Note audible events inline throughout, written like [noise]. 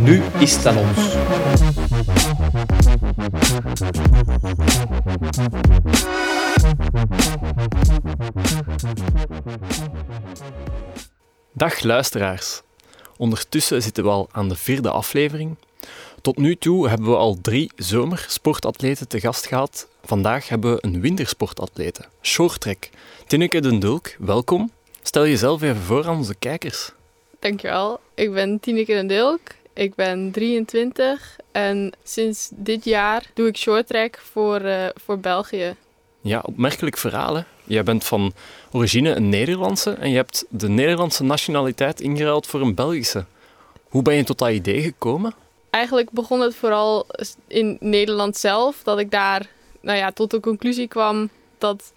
Nu is het aan ons. Dag luisteraars. Ondertussen zitten we al aan de vierde aflevering. Tot nu toe hebben we al drie zomersportatleten te gast gehad. Vandaag hebben we een wintersportatlete, shorttrack. Tineke den Dulk, welkom. Stel jezelf even voor aan onze kijkers. Dankjewel. Ik ben Tineke den Dulk. Ik ben 23 en sinds dit jaar doe ik shorttrack voor, uh, voor België. Ja, opmerkelijk verhaal. Hè? Jij bent van origine een Nederlandse en je hebt de Nederlandse nationaliteit ingeruild voor een Belgische. Hoe ben je tot dat idee gekomen? Eigenlijk begon het vooral in Nederland zelf, dat ik daar nou ja, tot de conclusie kwam dat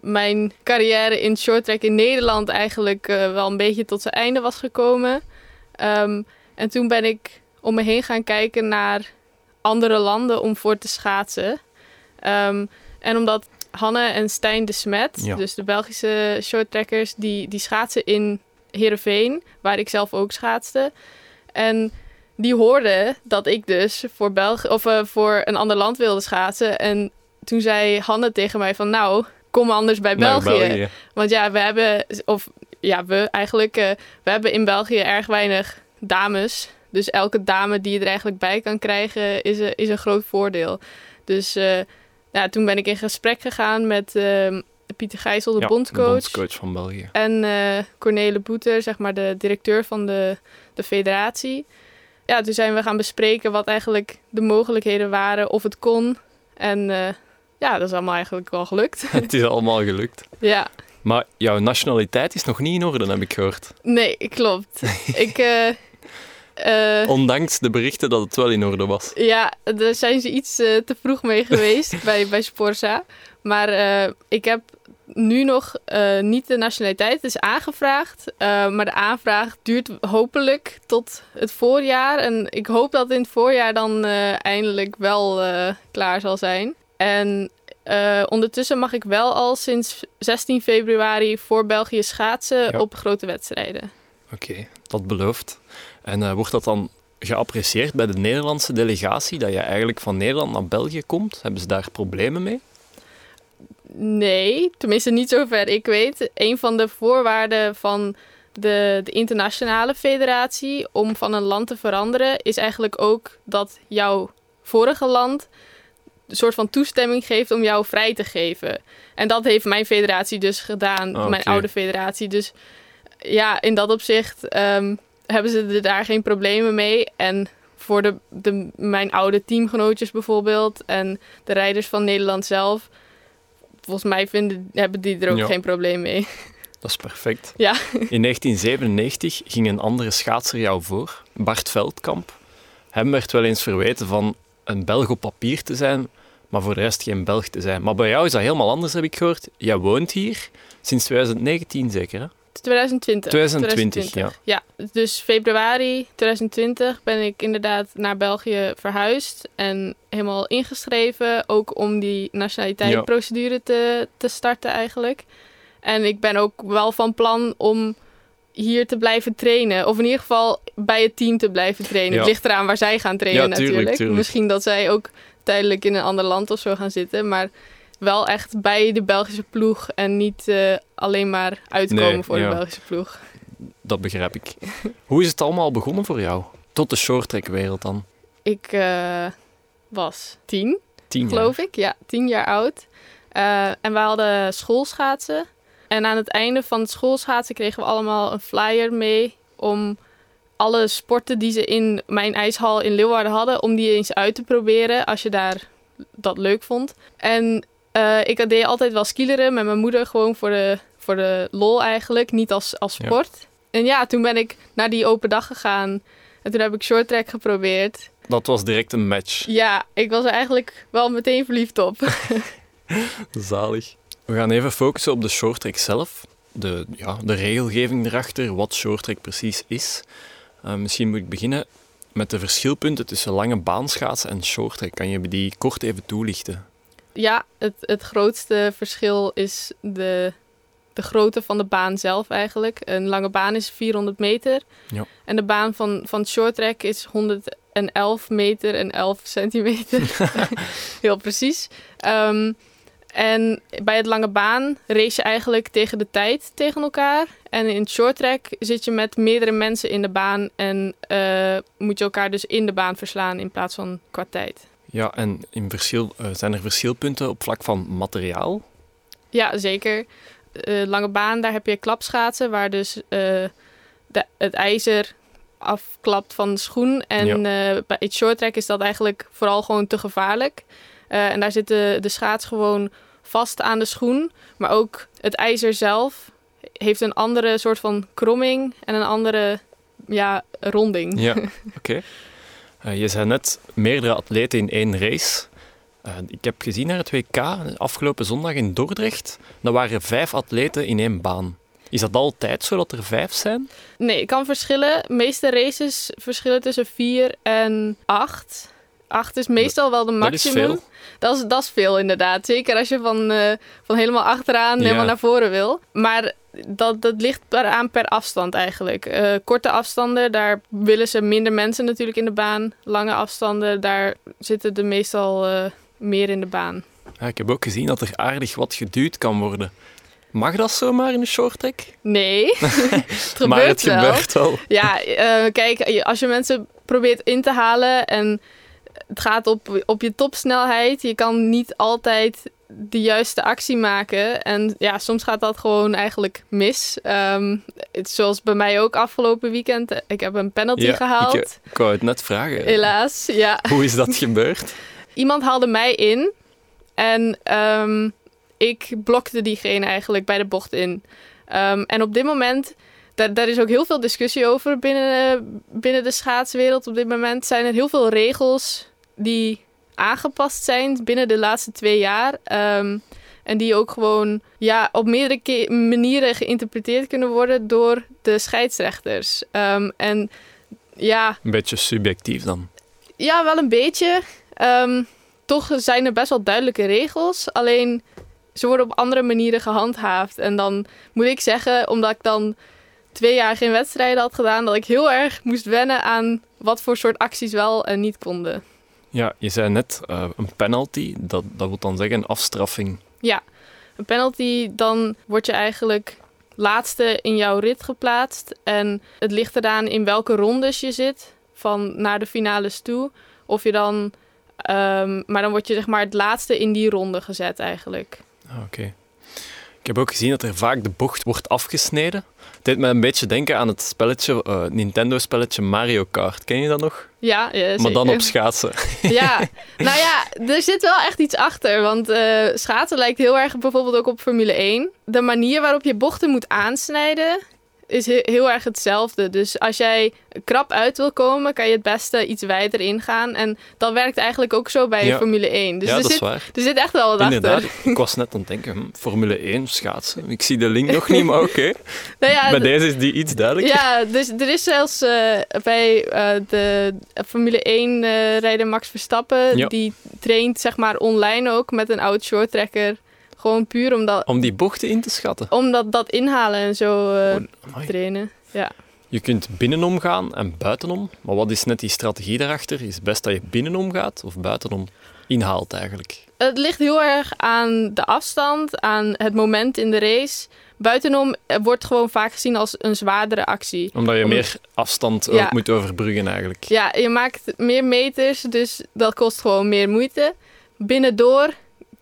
mijn carrière in shorttrack in Nederland eigenlijk uh, wel een beetje tot zijn einde was gekomen. Um, en toen ben ik om me heen gaan kijken naar andere landen om voor te schaatsen. Um, en omdat Hanne en Stijn de Smet, ja. dus de Belgische shorttrackers, die, die schaatsen in Heerenveen, waar ik zelf ook schaatste. En die hoorden dat ik dus voor, België, of, uh, voor een ander land wilde schaatsen. En toen zei Hanne tegen mij van nou, kom anders bij België. België. Want ja, we hebben, of ja, we eigenlijk, uh, we hebben in België erg weinig dames. Dus elke dame die je er eigenlijk bij kan krijgen is een, is een groot voordeel. Dus uh, ja, toen ben ik in gesprek gegaan met uh, Pieter Gijssel, de ja, bondscoach. Van België. En Cornele Boeter, zeg maar de directeur van de, de federatie. Ja, toen zijn we gaan bespreken wat eigenlijk de mogelijkheden waren, of het kon. En uh, ja, dat is allemaal eigenlijk wel gelukt. [laughs] Het is allemaal gelukt. [laughs] ja. Maar jouw nationaliteit is nog niet in orde, heb ik gehoord. Nee, klopt. [laughs] ik, uh, Ondanks de berichten dat het wel in orde was. Ja, daar zijn ze iets uh, te vroeg mee geweest bij, bij Sporza. Maar uh, ik heb nu nog niet de nationaliteit. Het is aangevraagd. maar de aanvraag duurt hopelijk tot het voorjaar. En ik hoop dat in het voorjaar dan eindelijk wel klaar zal zijn. En ondertussen mag ik wel al sinds 16 februari voor België schaatsen ja. op grote wedstrijden. Oké, okay, dat belooft. En wordt dat dan geapprecieerd bij de Nederlandse delegatie, dat je eigenlijk van Nederland naar België komt? Hebben ze daar problemen mee? Nee, tenminste niet zover ik weet. Een van de voorwaarden van de, de internationale federatie om van een land te veranderen is eigenlijk ook dat jouw vorige land een soort van toestemming geeft om jou vrij te geven. En dat heeft mijn federatie dus gedaan, Oh, mijn oude federatie. Dus ja, in dat opzicht ehm, hebben ze er daar geen problemen mee. En voor de, de, mijn oude teamgenootjes bijvoorbeeld en de rijders van Nederland zelf, volgens mij vinden, hebben die er ook Ja. geen probleem mee. Dat is perfect. Ja, In 1997 ging een andere schaatser jou voor, Bart Veldkamp. Hem werd wel eens verweten van een Belg op papier te zijn, maar voor de rest geen Belg te zijn. Maar bij jou is dat helemaal anders, heb ik gehoord. Jij woont hier sinds 2019 zeker, hè? 2020. 2020, ja. Ja, dus februari 2020 ben ik inderdaad naar België verhuisd en helemaal ingeschreven. Ook om die nationaliteitsprocedure te, te starten eigenlijk. En ik ben ook wel van plan om hier te blijven trainen. Of in ieder geval bij het team te blijven trainen. Ja. Het ligt eraan waar zij gaan trainen Ja, tuurlijk, natuurlijk. tuurlijk. Misschien dat zij ook tijdelijk in een ander land of zo gaan zitten. Maar wel echt bij de Belgische ploeg. En niet eh, alleen maar uitkomen Nee, voor ja. de Belgische ploeg. Dat begrijp ik. Hoe is het allemaal begonnen voor jou? Tot de shorttrackwereld dan? Ik eh, was tien, Tien geloof ik. Ja, tien jaar oud. Eh, en we hadden schoolschaatsen. En aan het einde van het schoolschaatsen kregen we allemaal een flyer mee om alle sporten die ze in mijn ijshal in Leeuwarden hadden, om die eens uit te proberen als je daar dat leuk vond. En eh, ik deed altijd wel skileren met mijn moeder, gewoon voor de, voor de lol eigenlijk, niet als, als Ja. sport. En ja, toen ben ik naar die open dag gegaan en toen heb ik shorttrack geprobeerd. Dat was direct een match. Ja, ik was er eigenlijk wel meteen verliefd op. [laughs] Zalig. We gaan even focussen op de shorttrack zelf. De, ja, de regelgeving erachter, wat shorttrack precies is. Eh, misschien moet ik beginnen met de verschilpunten tussen lange baanschaatsen en shorttrack. Kan je die kort even toelichten? Ja, het, het grootste verschil is de de grootte van de baan zelf eigenlijk. Een lange baan is 400 meter. Ja. En de baan van, van short track is 111 meter en 11 centimeter. [laughs] Heel precies. Ehm, en bij het lange baan race je eigenlijk tegen de tijd tegen elkaar. En in short track zit je met meerdere mensen in de baan en uh, moet je elkaar dus in de baan verslaan in plaats van qua tijd. Ja, en in verschil, uh, zijn er verschilpunten op vlak van materiaal? Ja, zeker. Uh, lange baan, daar heb je klapschaatsen, waar dus de, het ijzer afklapt van de schoen. En ja. bij het short track is dat eigenlijk vooral gewoon te gevaarlijk. en daar zit de, de schaats gewoon vast aan de schoen. Maar ook het ijzer zelf heeft een andere soort van kromming en een andere ja, ronding. Ja, [laughs] oké. Je zei net meerdere atleten in één race. Uh, ik heb gezien naar het WK afgelopen zondag in Dordrecht. Dat waren vijf atleten in één baan. Is dat altijd zo dat er vijf zijn? Nee, het kan verschillen. De meeste races verschillen tussen vier en acht. Acht is meestal wel de maximum. Dat is veel. Dat is, dat is veel inderdaad. Zeker als je van, uh, van helemaal achteraan ja. helemaal naar voren wil. Maar dat, dat ligt per, aan per afstand eigenlijk. Uh, korte afstanden, daar willen ze minder mensen natuurlijk in de baan. Lange afstanden, daar zitten er meestal uh, meer in de baan. Ja, ik heb ook gezien dat er aardig wat geduwd kan worden. Mag dat zomaar in de short track? Nee, [laughs] [laughs] het gebeurt maar het wel. gebeurt wel. Ja, uh, kijk, als je mensen probeert in te halen en het gaat op, op je topsnelheid. Je kan niet altijd de juiste actie maken. En ja, soms gaat dat gewoon eigenlijk mis. Um, het, zoals bij mij ook afgelopen weekend. Ik heb een penalty ja, gehaald. Ik, ik wou het net vragen. Helaas, ja. [laughs] Hoe is dat gebeurd? Iemand haalde mij in. En um, ik blokte diegene eigenlijk bij de bocht in. Um, en op dit moment... Daar, daar, is ook heel veel discussie over binnen, binnen de schaatswereld. Op dit moment zijn er heel veel regels die aangepast zijn binnen de laatste twee jaar. Um, en die ook gewoon ja, op meerdere manieren geïnterpreteerd kunnen worden door de scheidsrechters. Um, en ja. Een beetje subjectief dan? Ja, wel een beetje. Um, toch zijn er best wel duidelijke regels. Alleen ze worden op andere manieren gehandhaafd. En dan moet ik zeggen, omdat ik dan twee jaar geen wedstrijden had gedaan, dat ik heel erg moest wennen aan wat voor soort acties wel en niet konden. Ja, je zei net uh, een penalty, dat, dat wil dan zeggen een afstraffing. Ja, een penalty, dan word je eigenlijk laatste in jouw rit geplaatst. En het ligt eraan in welke rondes je zit, van naar de finales toe. Of je dan, um, maar dan word je zeg maar het laatste in die ronde gezet eigenlijk. Ah, Oké. Okay. Ik heb ook gezien dat er vaak de bocht wordt afgesneden. Het deed me een beetje denken aan het spelletje, uh, Nintendo-spelletje Mario Kart. Ken je dat nog? Ja, ja Maar dan op schaatsen. Ja, [laughs] nou ja, er zit wel echt iets achter. Want uh, schaatsen lijkt heel erg bijvoorbeeld ook op Formule 1. De manier waarop je bochten moet aansnijden is heel erg hetzelfde. Dus als jij krap uit wil komen, kan je het beste iets wijder ingaan. En dat werkt eigenlijk ook zo bij ja. Formule 1. Dus ja, er dat zit, is waar. Er zit echt wel wat Inderdaad, achter. [laughs] ik was net aan het denken, hm, Formule 1, schaatsen. Ik zie de link nog niet, maar oké. Okay. [laughs] Nou ja, bij deze is die iets duidelijker. Ja, dus er is zelfs uh, bij uh, de Formule 1 uh, rijder Max Verstappen, die traint zeg maar online ook met een oud shorttrekker. Gewoon puur omdat, Om die bochten in te schatten. omdat dat inhalen en zo eh, Oh, trainen. Ja. Je kunt binnenom gaan en buitenom. Maar wat is net die strategie daarachter? Is het best dat je binnenom gaat of buitenom inhaalt eigenlijk? Het ligt heel erg aan de afstand, aan het moment in de race. Buitenom eh, wordt gewoon vaak gezien als een zwaardere actie. Omdat je Om- meer afstand Ja. ook moet overbruggen eigenlijk. Ja, je maakt meer meters, dus dat kost gewoon meer moeite. Binnendoor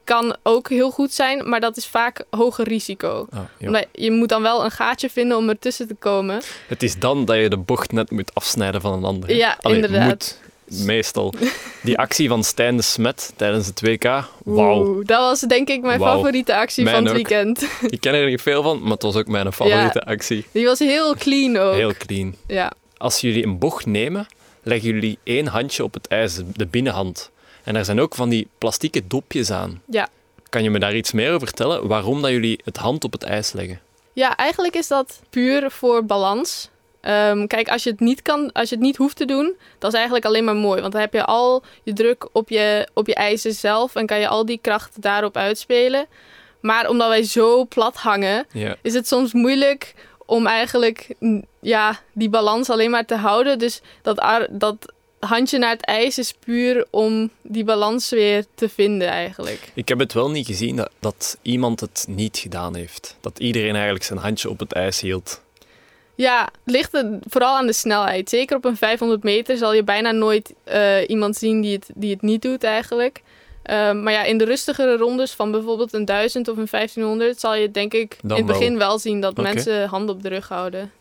kan ook heel goed zijn, maar dat is vaak hoger risico. Ah. Omdat je moet dan wel een gaatje vinden om ertussen te komen. Het is dan dat je de bocht net moet afsnijden van een ander. Ja, Allee, inderdaad. Moet, meestal. Die actie van Stijn de Smet tijdens het WK. Wauw. Oeh, dat was denk ik mijn favoriete actie Mijn van het ook. weekend. Ik ken er niet veel van, maar het was ook mijn favoriete actie. Die was heel clean ook. Heel clean. Ja. Als jullie een bocht nemen, leggen jullie één handje op het ijs, de binnenhand. En er zijn ook van die plastieke dopjes aan. Ja. Kan je me daar iets meer over vertellen? Waarom dat jullie het hand op het ijs leggen? ja, eigenlijk is dat puur voor balans. Ehm, kijk, als je het niet kan, als je het niet hoeft te doen, dat is eigenlijk alleen maar mooi. Want dan heb je al je druk op je, op je ijzer zelf en kan je al die kracht daarop uitspelen. Maar omdat wij zo plat hangen, Ja. is het soms moeilijk om eigenlijk mm, ja, die balans alleen maar te houden. Dus dat, dat handje naar het ijs is puur om die balans weer te vinden eigenlijk. Ik heb het wel niet gezien dat, dat iemand het niet gedaan heeft. Dat iedereen eigenlijk zijn handje op het ijs hield. Ja, het ligt er vooral aan de snelheid. Zeker op een 500 meter zal je bijna nooit eh, iemand zien die het, die het niet doet eigenlijk. Ehm, maar ja, in de rustigere rondes van bijvoorbeeld een 1000 of een 1500 zal je denk ik Dan in het begin wel. wel, zien dat mensen handen op de rug houden.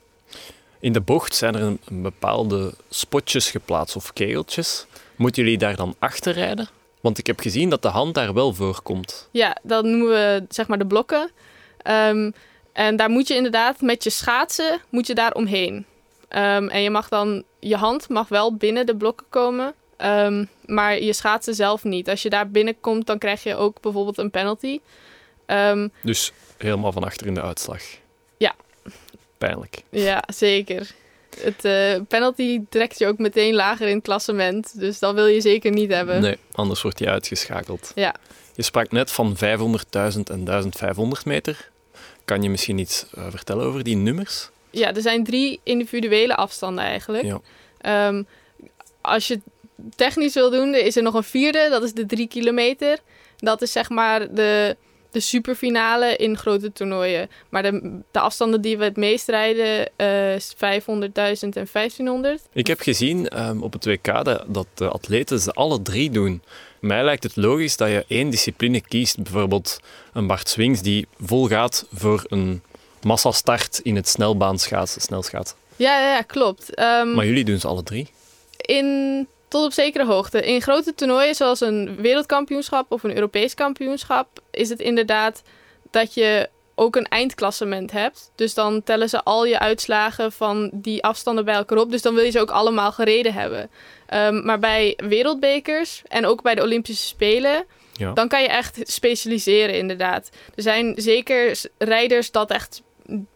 In de bocht zijn er een, bepaalde spotjes geplaatst of kegeltjes. Moeten jullie daar dan achter rijden? Want ik heb gezien dat de hand daar wel voorkomt. Ja, dat noemen we zeg maar de blokken. Ehm, en daar moet je inderdaad met je schaatsen moet je daar omheen. Ehm, en je mag dan, je hand mag wel binnen de blokken komen, ehm, maar je schaatsen zelf niet. Als je daar binnenkomt, dan krijg je ook bijvoorbeeld een penalty. Dus helemaal van achter in de uitslag. Ja. Pijnlijk. ja, zeker. Het eh, penalty trekt je ook meteen lager in het klassement, dus dat wil je zeker niet hebben. Nee, anders wordt hij uitgeschakeld. Ja. Je sprak net van 500.000 en 1500 meter. Kan je misschien iets eh, vertellen over die nummers? Ja, er zijn drie individuele afstanden eigenlijk. Ja. Ehm, als je technisch wil doen, is er nog een vierde, dat is de drie kilometer. Dat is zeg maar de, de superfinale in grote toernooien. Maar de, de afstanden die we het meest rijden, eh, is 500.000 en 1500. Ik heb gezien ehm, op het WK dat, dat de atleten ze alle drie doen. Mij lijkt het logisch dat je één discipline kiest. Bijvoorbeeld een Bart Swings die vol gaat voor een massastart in het snelbaanschaatsen, snelschaatsen. Ja, ja, ja, klopt. Ehm, Maar jullie doen ze alle drie. in, tot op zekere hoogte. In grote toernooien, zoals een wereldkampioenschap of een Europees kampioenschap, is het inderdaad dat je ook een eindklassement hebt. Dus dan tellen ze al je uitslagen van die afstanden bij elkaar op. Dus dan wil je ze ook allemaal gereden hebben. Ehm, maar bij wereldbekers en ook bij de Olympische Spelen, Ja. dan kan je echt specialiseren inderdaad. Er zijn zeker rijders dat echt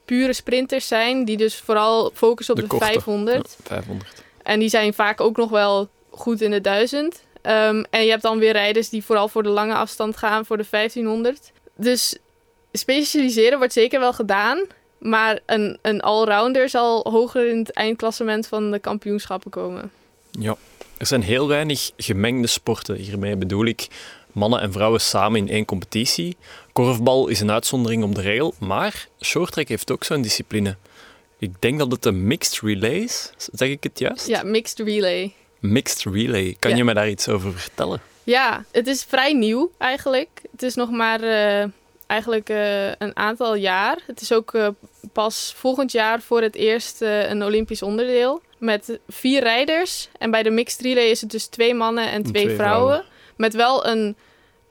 pure sprinters zijn, die dus vooral focussen op De de, korte. 500. Ja, 500. En die zijn vaak ook nog wel goed in de 1000. Ehm, en je hebt dan weer rijders die vooral voor de lange afstand gaan, voor de 1500. Dus specialiseren wordt zeker wel gedaan. Maar een, een allrounder zal hoger in het eindklassement van de kampioenschappen komen. Ja. Er zijn heel weinig gemengde sporten. Hiermee bedoel ik mannen en vrouwen samen in één competitie. Korfbal is een uitzondering op de regel, maar shorttrack heeft ook zo'n discipline. Ik denk dat het een mixed relay is. Zeg ik het juist? Ja, mixed relay. Mixed relay. Kan Ja. je me daar iets over vertellen? Ja, het is vrij nieuw eigenlijk. Het is nog maar eh, eigenlijk eh, een aantal jaar. Het is ook eh, pas volgend jaar voor het eerst een Olympisch onderdeel. Met vier rijders. En bij de mixed relay is het dus twee mannen en twee, twee vrouwen. vrouwen. Met wel een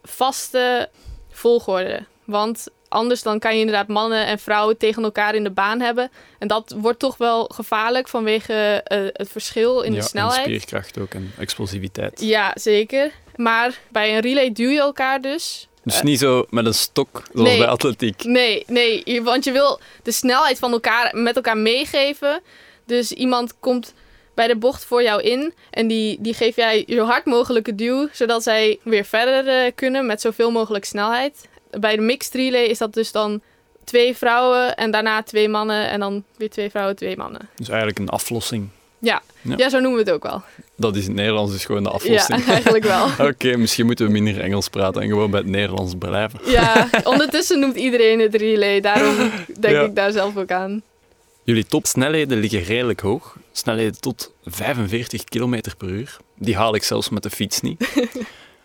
vaste volgorde. Want anders dan kan je inderdaad mannen en vrouwen tegen elkaar in de baan hebben. En dat wordt toch wel gevaarlijk vanwege eh, het verschil in ja, de snelheid. En spierkracht ook en explosiviteit. Ja, zeker. Maar bij een relay duw je elkaar dus. Dus niet zo met een stok, zoals nee. bij atletiek. Nee, nee, want je wil de snelheid van elkaar met elkaar meegeven. Dus iemand komt bij de bocht voor jou in en die, die geef jij zo hard mogelijke duw, zodat zij weer verder eh, kunnen met zoveel mogelijk snelheid. Bij de mixed relay is dat dus dan twee vrouwen en daarna twee mannen en dan weer twee vrouwen, twee mannen. Dus eigenlijk een aflossing. Ja, Ja. ja. zo noemen we het ook wel. Dat is in het Nederlands dus gewoon de Ja, aflossing. [laughs] eigenlijk wel. [laughs] Oké, misschien moeten we minder Engels praten en gewoon bij het Nederlands blijven. Ja, [laughs] ondertussen noemt iedereen het relay. Daarom denk Ja. ik daar zelf ook aan. Jullie topsnelheden liggen redelijk hoog. Snelheden tot 45 km per uur. Die haal ik zelfs met de fiets niet.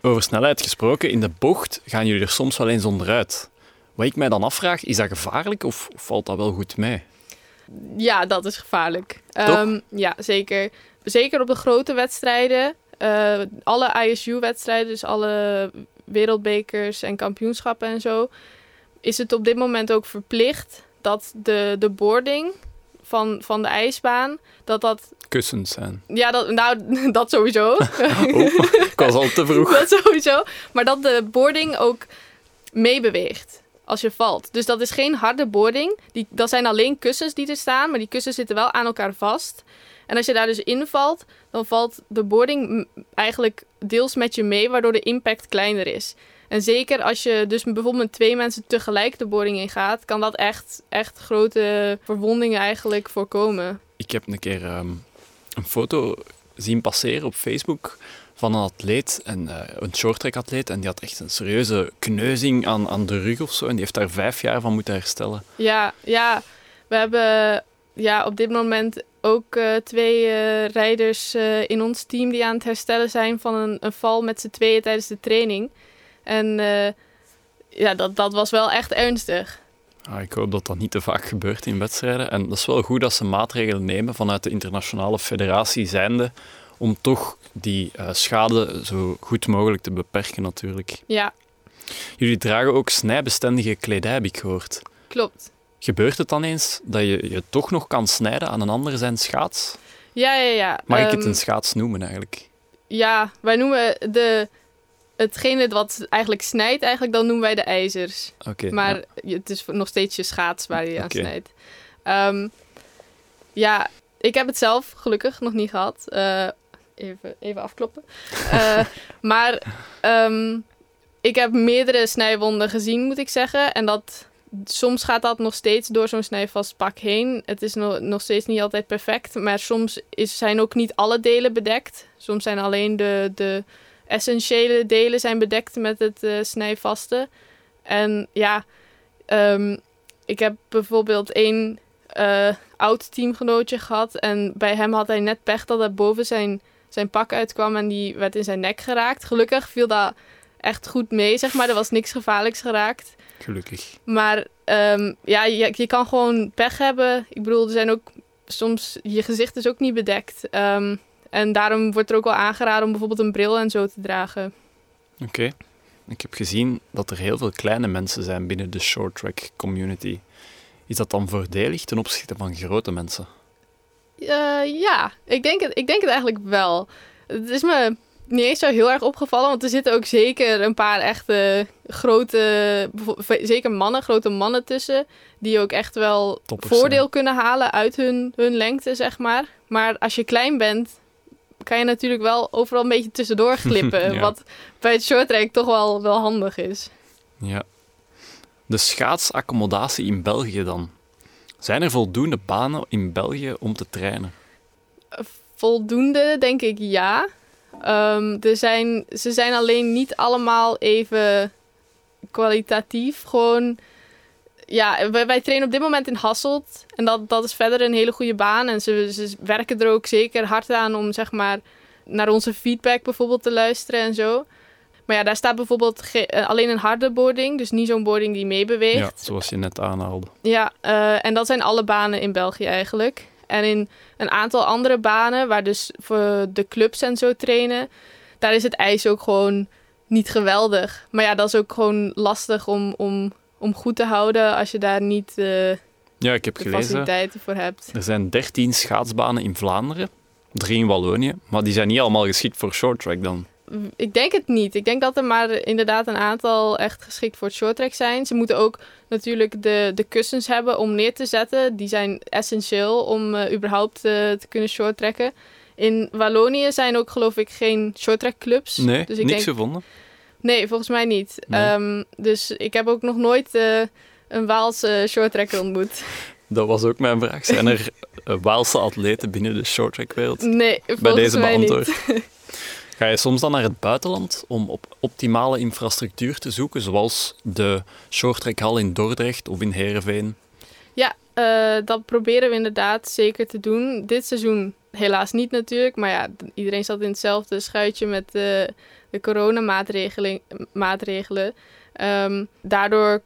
Over snelheid gesproken, in de bocht gaan jullie er soms wel eens onderuit. Wat ik mij dan afvraag, is dat gevaarlijk of valt dat wel goed mee? Ja, dat is gevaarlijk. Ehm, ja, zeker. Zeker op de grote wedstrijden. eh, alle ISU-wedstrijden, dus alle wereldbekers en kampioenschappen en zo, is het op dit moment ook verplicht dat de, de boarding van, van de ijsbaan, dat dat, Kussens zijn. ja, dat, nou, [laughs] dat sowieso. [laughs] Oh, ik was al te vroeg. [laughs] dat sowieso. Maar dat de boarding ook meebeweegt als je valt. Dus dat is geen harde boarding. Die, dat zijn alleen kussens die er staan, maar die kussens zitten wel aan elkaar vast. En als je daar dus invalt, dan valt de boarding eigenlijk deels met je mee, waardoor de impact kleiner is. En zeker als je dus bijvoorbeeld met twee mensen tegelijk de boring in gaat, kan dat echt, echt grote verwondingen eigenlijk voorkomen. Ik heb een keer ehm, een foto zien passeren op Facebook van een atleet, en, uh, een shorttrack atleet, en die had echt een serieuze kneuzing aan, aan de rug of zo. En die heeft daar vijf jaar van moeten herstellen. Ja, ja. we hebben ja, op dit moment ook uh, twee uh, rijders in ons team die aan het herstellen zijn van een, een val met z'n tweeën tijdens de training. En ja, dat, dat was wel echt ernstig. Ah, ik hoop dat dat niet te vaak gebeurt in wedstrijden. En dat is wel goed dat ze maatregelen nemen vanuit de internationale federatie zijnde om toch die uh, schade zo goed mogelijk te beperken natuurlijk. Ja. Jullie dragen ook snijbestendige kledij, heb ik gehoord. Klopt. Gebeurt het dan eens dat je je toch nog kan snijden aan een ander zijn schaats? Ja, ja, ja. Mag um, ik het een schaats noemen eigenlijk? Ja, wij noemen de, hetgene wat eigenlijk snijdt, eigenlijk, dan noemen wij de ijzers. Okay, maar ja. het is nog steeds je schaats waar je okay. aan snijdt. Um, ja, ik heb het zelf gelukkig nog niet gehad. Uh, even, even afkloppen. uh, [laughs] maar um, ik heb meerdere snijwonden gezien, moet ik zeggen. En dat, soms gaat dat nog steeds door zo'n snijvast pak heen. Het is no, nog steeds niet altijd perfect. Maar soms is, zijn ook niet alle delen bedekt. Soms zijn alleen de, de essentiële delen zijn bedekt met het uh, snijvaste. En ja, um, ik heb bijvoorbeeld één uh, oud teamgenootje gehad. En bij hem had hij net pech dat er boven zijn, zijn pak uitkwam en die werd in zijn nek geraakt. Gelukkig viel dat echt goed mee, zeg maar. Er was niks gevaarlijks geraakt. Gelukkig. Maar um, ja, je, je kan gewoon pech hebben. Ik bedoel, er zijn ook soms... Je gezicht is ook niet bedekt. Um, en daarom wordt er ook wel aangeraden om bijvoorbeeld een bril en zo te dragen. Oké. Okay. Ik heb gezien dat er heel veel kleine mensen zijn binnen de short track community. Is dat dan voordelig ten opzichte van grote mensen? Uh, ja, ik denk, het, ik denk het eigenlijk wel. Het is me niet eens zo heel erg opgevallen, want er zitten ook zeker een paar echte grote, zeker mannen, grote mannen tussen, die ook echt wel Toppers, voordeel ja. kunnen halen uit hun, hun lengte, zeg maar. Maar als je klein bent, kan je natuurlijk wel overal een beetje tussendoor [laughs] glippen. Ja. Wat bij het shorttrack toch wel, wel handig is. Ja. De schaatsaccommodatie in België dan. Zijn er voldoende banen in België om te trainen? Voldoende, denk ik ja. Um, er zijn, ze zijn alleen niet allemaal even kwalitatief. Gewoon, ja, wij, wij trainen op dit moment in Hasselt. En dat, dat is verder een hele goede baan. En ze, ze werken er ook zeker hard aan om, zeg maar, naar onze feedback bijvoorbeeld te luisteren en zo. Maar ja, daar staat bijvoorbeeld alleen een harde boarding. Dus niet zo'n boarding die meebeweegt. Ja, zoals je net aanhaalde. Ja, uh, en dat zijn alle banen in België eigenlijk. En in een aantal andere banen, waar dus voor de clubs en zo trainen, daar is het ijs ook gewoon niet geweldig. Maar ja, dat is ook gewoon lastig om, om, om goed te houden als je daar niet uh, ja, ik heb de gelezen, faciliteiten voor hebt. Er zijn 13 schaatsbanen in Vlaanderen, drie in Wallonië, maar die zijn niet allemaal geschikt voor shorttrack dan. Ik denk het niet. Ik denk dat er maar inderdaad een aantal echt geschikt voor het shorttrack zijn. Ze moeten ook natuurlijk de, de kussens hebben om neer te zetten. Die zijn essentieel om uh, überhaupt uh, te kunnen shorttracken. In Wallonië zijn ook geloof ik geen shorttrack clubs. Nee, dus ik niks denk... gevonden. Nee, volgens mij niet. Nee. Um, dus ik heb ook nog nooit uh, een Waalse shorttracker ontmoet. [laughs] Dat was ook mijn vraag. Zijn er Waalse atleten binnen de shorttrackwereld? Nee, volgens Bij deze mij beantwoord. niet. [laughs] Ga je soms dan naar het buitenland om op optimale infrastructuur te zoeken, zoals de shorttrackhal in Dordrecht of in Heerenveen? Ja, uh, dat proberen we inderdaad zeker te doen. Dit seizoen helaas niet natuurlijk, maar ja, iedereen zat in hetzelfde schuitje met uh, de coronamaatregelen. Um, daardoor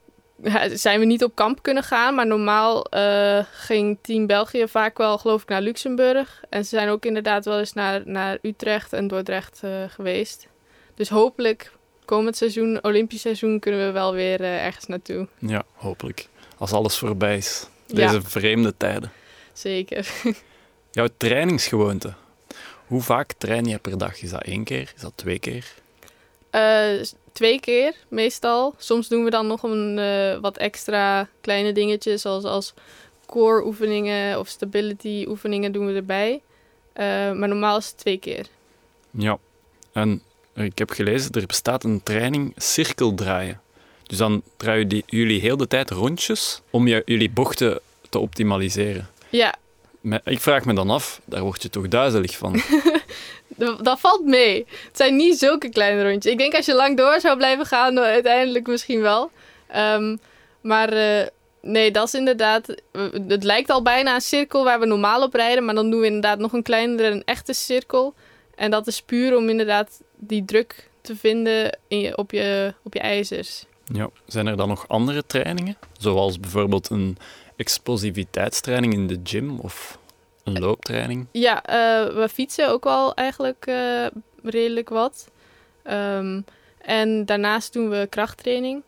zijn we niet op kamp kunnen gaan, maar normaal uh, ging Team België vaak wel, geloof ik, naar Luxemburg. En ze zijn ook inderdaad wel eens naar, naar Utrecht en Dordrecht uh, geweest. Dus hopelijk komend seizoen, Olympisch seizoen, kunnen we wel weer uh, ergens naartoe. Ja, hopelijk. Als alles voorbij is. Deze Ja. vreemde tijden. Zeker. [laughs] Jouw trainingsgewoonte. Hoe vaak train je per dag? Is dat één keer? Is dat twee keer? Uh, twee keer meestal. Soms doen we dan nog een uh, wat extra kleine dingetjes, zoals als core oefeningen of stability oefeningen doen we erbij. Uh, maar normaal is het twee keer. Ja. En ik heb gelezen, er bestaat een training cirkeldraaien. Dus dan draaien jullie heel de tijd rondjes om je, jullie bochten te optimaliseren. Ja, ik vraag me dan af, daar word je toch duizelig van. [laughs] dat valt mee. Het zijn niet zulke kleine rondjes. Ik denk als je lang door zou blijven gaan, dan uiteindelijk misschien wel. Ehm, maar eh, nee, dat is inderdaad... eh, Het lijkt al bijna een cirkel waar we normaal op rijden. Maar dan doen we inderdaad nog een kleinere, een echte cirkel. En dat is puur om inderdaad die druk te vinden in je, op, je, op je ijzers. Ja. Zijn er dan nog andere trainingen? Zoals bijvoorbeeld een explosiviteitstraining in de gym of een looptraining? Ja, eh, we fietsen ook wel eigenlijk eh, redelijk wat. Ehm, en daarnaast doen we krachttraining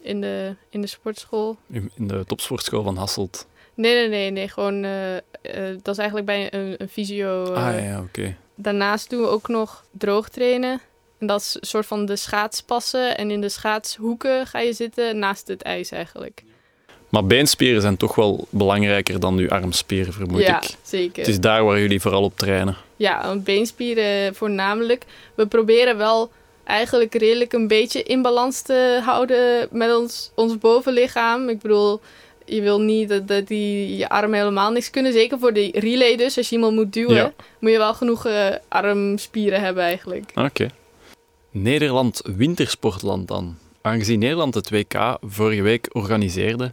in de, in de sportschool. In de topsportschool van Hasselt. Nee, nee, nee, nee. Gewoon, eh, dat is eigenlijk bij een, een fysio. ah ja, oké. Daarnaast doen we ook nog droogtrainen. En dat is een soort van de schaatspassen. En in de schaatshoeken ga je zitten naast het ijs eigenlijk. Maar beenspieren zijn toch wel belangrijker dan uw armspieren, vermoed ja, ik. zeker. Het is daar waar jullie vooral op trainen. Ja, want beenspieren voornamelijk. We proberen wel eigenlijk redelijk een beetje in balans te houden met ons, ons bovenlichaam. Ik bedoel, je wil niet dat, dat die je armen helemaal niks kunnen. Zeker voor de relay dus. Als je iemand moet duwen, Ja. moet je wel genoeg eh, armspieren hebben eigenlijk. Oké. Nederland wintersportland dan. Aangezien Nederland het WK vorige week organiseerde,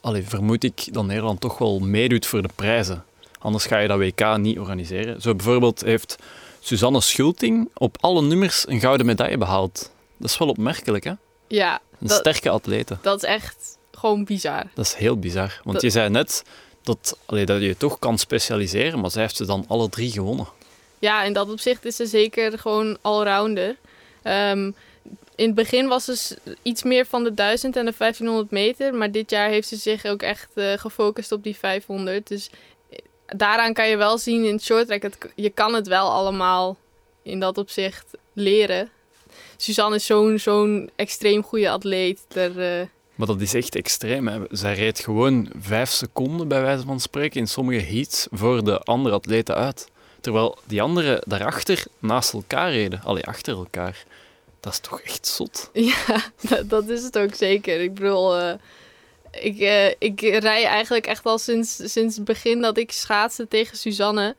allee, vermoed ik dat Nederland toch wel meedoet voor de prijzen. Anders ga je dat WK niet organiseren. Zo bijvoorbeeld heeft Suzanne Schulting op alle nummers een gouden medaille behaald. Dat is wel opmerkelijk, hè? Ja, Een dat, sterke atlete. dat is echt gewoon bizar. Dat is heel bizar. Want Dat- je zei net dat, allee, dat je toch kan specialiseren, maar zij heeft ze dan alle drie gewonnen. Ja, in dat opzicht is ze zeker gewoon allrounder. Ehm, in het begin was ze iets meer van de 1000 en de 1500 meter. Maar dit jaar heeft ze zich ook echt eh, gefocust op die 500. Dus eh, daaraan kan je wel zien in het shorttrack. Het, je kan het wel allemaal in dat opzicht leren. Suzanne is zo'n zo'n extreem goede atleet. Eh, Maar dat is echt extreem. Hè. Zij reed gewoon vijf seconden, bij wijze van spreken, in sommige heats voor de andere atleten uit. Terwijl die anderen daarachter naast elkaar reden. Allee, achter elkaar. Dat is toch echt zot. Ja, dat, dat is het ook zeker. Ik bedoel, eh, ik, eh, ik rij eigenlijk echt al sinds, sinds het begin dat ik schaatste tegen Suzanne.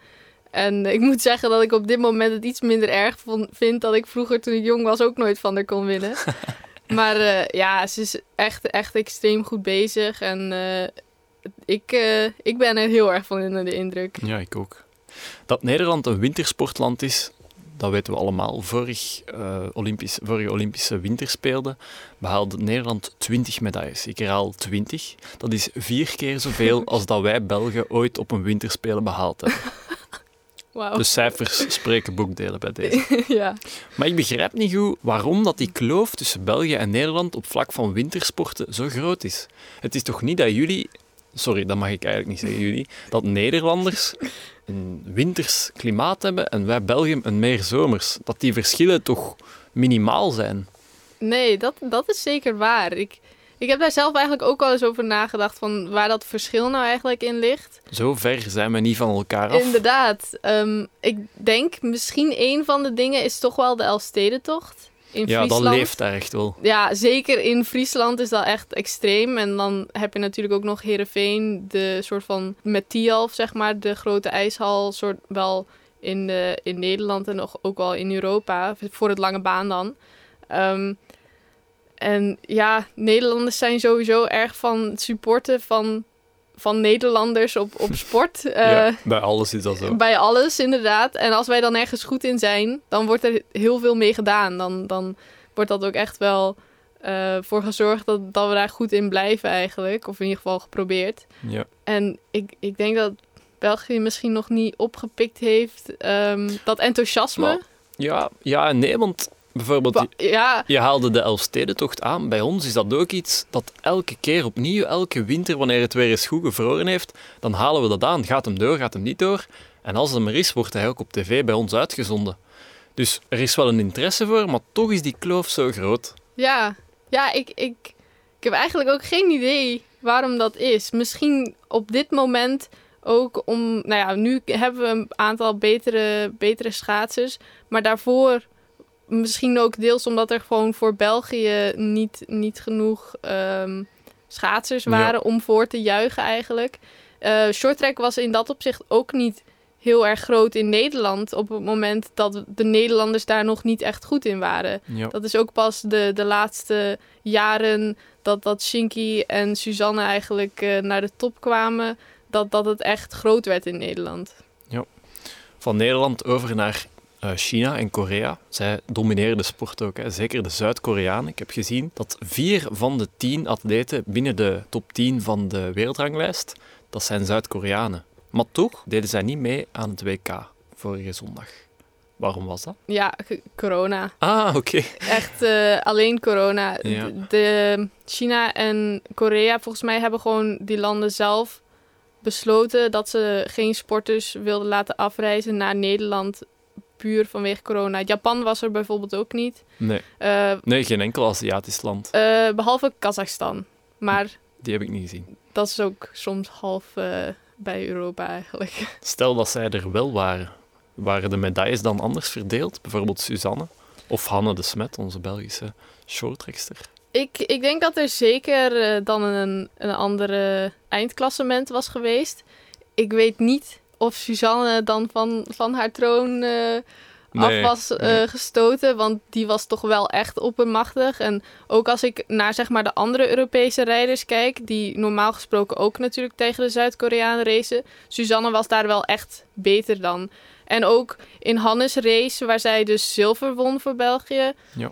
En ik moet zeggen dat ik op dit moment het iets minder erg vond, vind dat ik vroeger toen ik jong was ook nooit van haar kon winnen. [laughs] maar eh, ja, ze is echt, echt extreem goed bezig. En ik, ik ben er heel erg van onder de indruk. Ja, ik ook. Dat Nederland een wintersportland is, dat weten we allemaal. Vorig, eh, Olympisch, vorige Olympische Winterspelen behaalde Nederland 20 medailles. Ik herhaal 20. Dat is vier keer zoveel [laughs] als dat wij Belgen ooit op een winterspelen behaald hebben. [laughs] Wauw. De cijfers spreken boekdelen bij deze. [laughs] ja. Maar ik begrijp niet goed waarom dat die kloof tussen België en Nederland op vlak van wintersporten zo groot is. Het is toch niet dat jullie, sorry, dat mag ik eigenlijk niet zeggen jullie, dat Nederlanders een winters klimaat hebben en wij België een meer zomers. Dat die verschillen toch minimaal zijn. Nee, dat, dat is zeker waar. Ik, ik heb daar zelf eigenlijk ook wel eens over nagedacht van waar dat verschil nou eigenlijk in ligt. Zo ver zijn we niet van elkaar af. Inderdaad. ehm, ik denk misschien een van de dingen is toch wel de Elfstedentocht in ja, Friesland. dat leeft daar echt wel. Ja, zeker in Friesland is dat echt extreem. En dan heb je natuurlijk ook nog Heerenveen, de soort van met Tialf, zeg maar, de grote ijshal, soort wel in, de, in Nederland en nog ook wel in Europa, voor het lange baan dan. Ehm, en ja, Nederlanders zijn sowieso erg van het supporten van, van Nederlanders op, op sport. [laughs] ja, Eh, bij alles is dat zo. bij alles, inderdaad. En als wij dan ergens goed in zijn, dan wordt er heel veel mee gedaan. Dan, dan wordt dat ook echt wel eh, voor gezorgd dat, dat we daar goed in blijven eigenlijk. Of in ieder geval geprobeerd. Ja. En ik, ik denk dat België misschien nog niet opgepikt heeft ehm, dat enthousiasme. Maar- Ja, ja nee, want bijvoorbeeld... Ja, Je haalde de Elfstedentocht aan. Bij ons is dat ook iets dat elke keer opnieuw, elke winter, wanneer het weer eens goed gevroren heeft, dan halen we dat aan. Gaat hem door, gaat hem niet door. En als het er is, wordt hij ook op tv bij ons uitgezonden. Dus er is wel een interesse voor, maar toch is die kloof zo groot. Ja, ja ik, ik, ik heb eigenlijk ook geen idee waarom dat is. Misschien op dit moment ook om... Nou ja, nu hebben we een aantal betere, betere schaatsers. Maar daarvoor misschien ook deels omdat er gewoon voor België niet, niet genoeg ehm, schaatsers Ja. waren om voor te juichen eigenlijk. Eh shorttrack was in dat opzicht ook niet heel erg groot in Nederland op het moment dat de Nederlanders daar nog niet echt goed in waren. Ja. Dat is ook pas de, de laatste jaren dat, dat Shinky en Suzanne eigenlijk eh, naar de top kwamen, dat, dat het echt groot werd in Nederland. Van Nederland over naar China en Korea. Zij domineren de sport ook, hè. zeker de Zuid-Koreanen. Ik heb gezien dat vier van de tien atleten binnen de top 10 van de wereldranglijst, dat zijn Zuid-Koreanen. Maar toch deden zij niet mee aan het WK vorige zondag. Waarom was dat? Ja, corona. Ah, oké. Echt eh, alleen corona. [laughs] Ja. De China en Korea, volgens mij, hebben gewoon die landen zelf besloten dat ze geen sporters wilden laten afreizen naar Nederland. Puur vanwege corona. Japan was er bijvoorbeeld ook niet. Nee. Eh, nee, geen enkel Aziatisch land. eh, behalve Kazachstan. Maar Die heb ik niet gezien. dat is ook soms half eh, bij Europa eigenlijk. [laughs] Stel dat zij er wel waren, waren de medailles dan anders verdeeld? Bijvoorbeeld Suzanne of Hanne de Smet, onze Belgische shorttrekster. Ik, ik denk dat er zeker dan een, een andere eindklassement was geweest. Ik weet niet of Suzanne dan van, van haar troon Nee, af was eh, nee. gestoten. Want die was toch wel echt oppermachtig. En ook als ik naar zeg maar, de andere Europese rijders kijk... die normaal gesproken ook natuurlijk tegen de Zuid-Koreanen racen... Suzanne was daar wel echt beter dan. En ook in Hannes' race, waar zij dus zilver won voor België... Ja.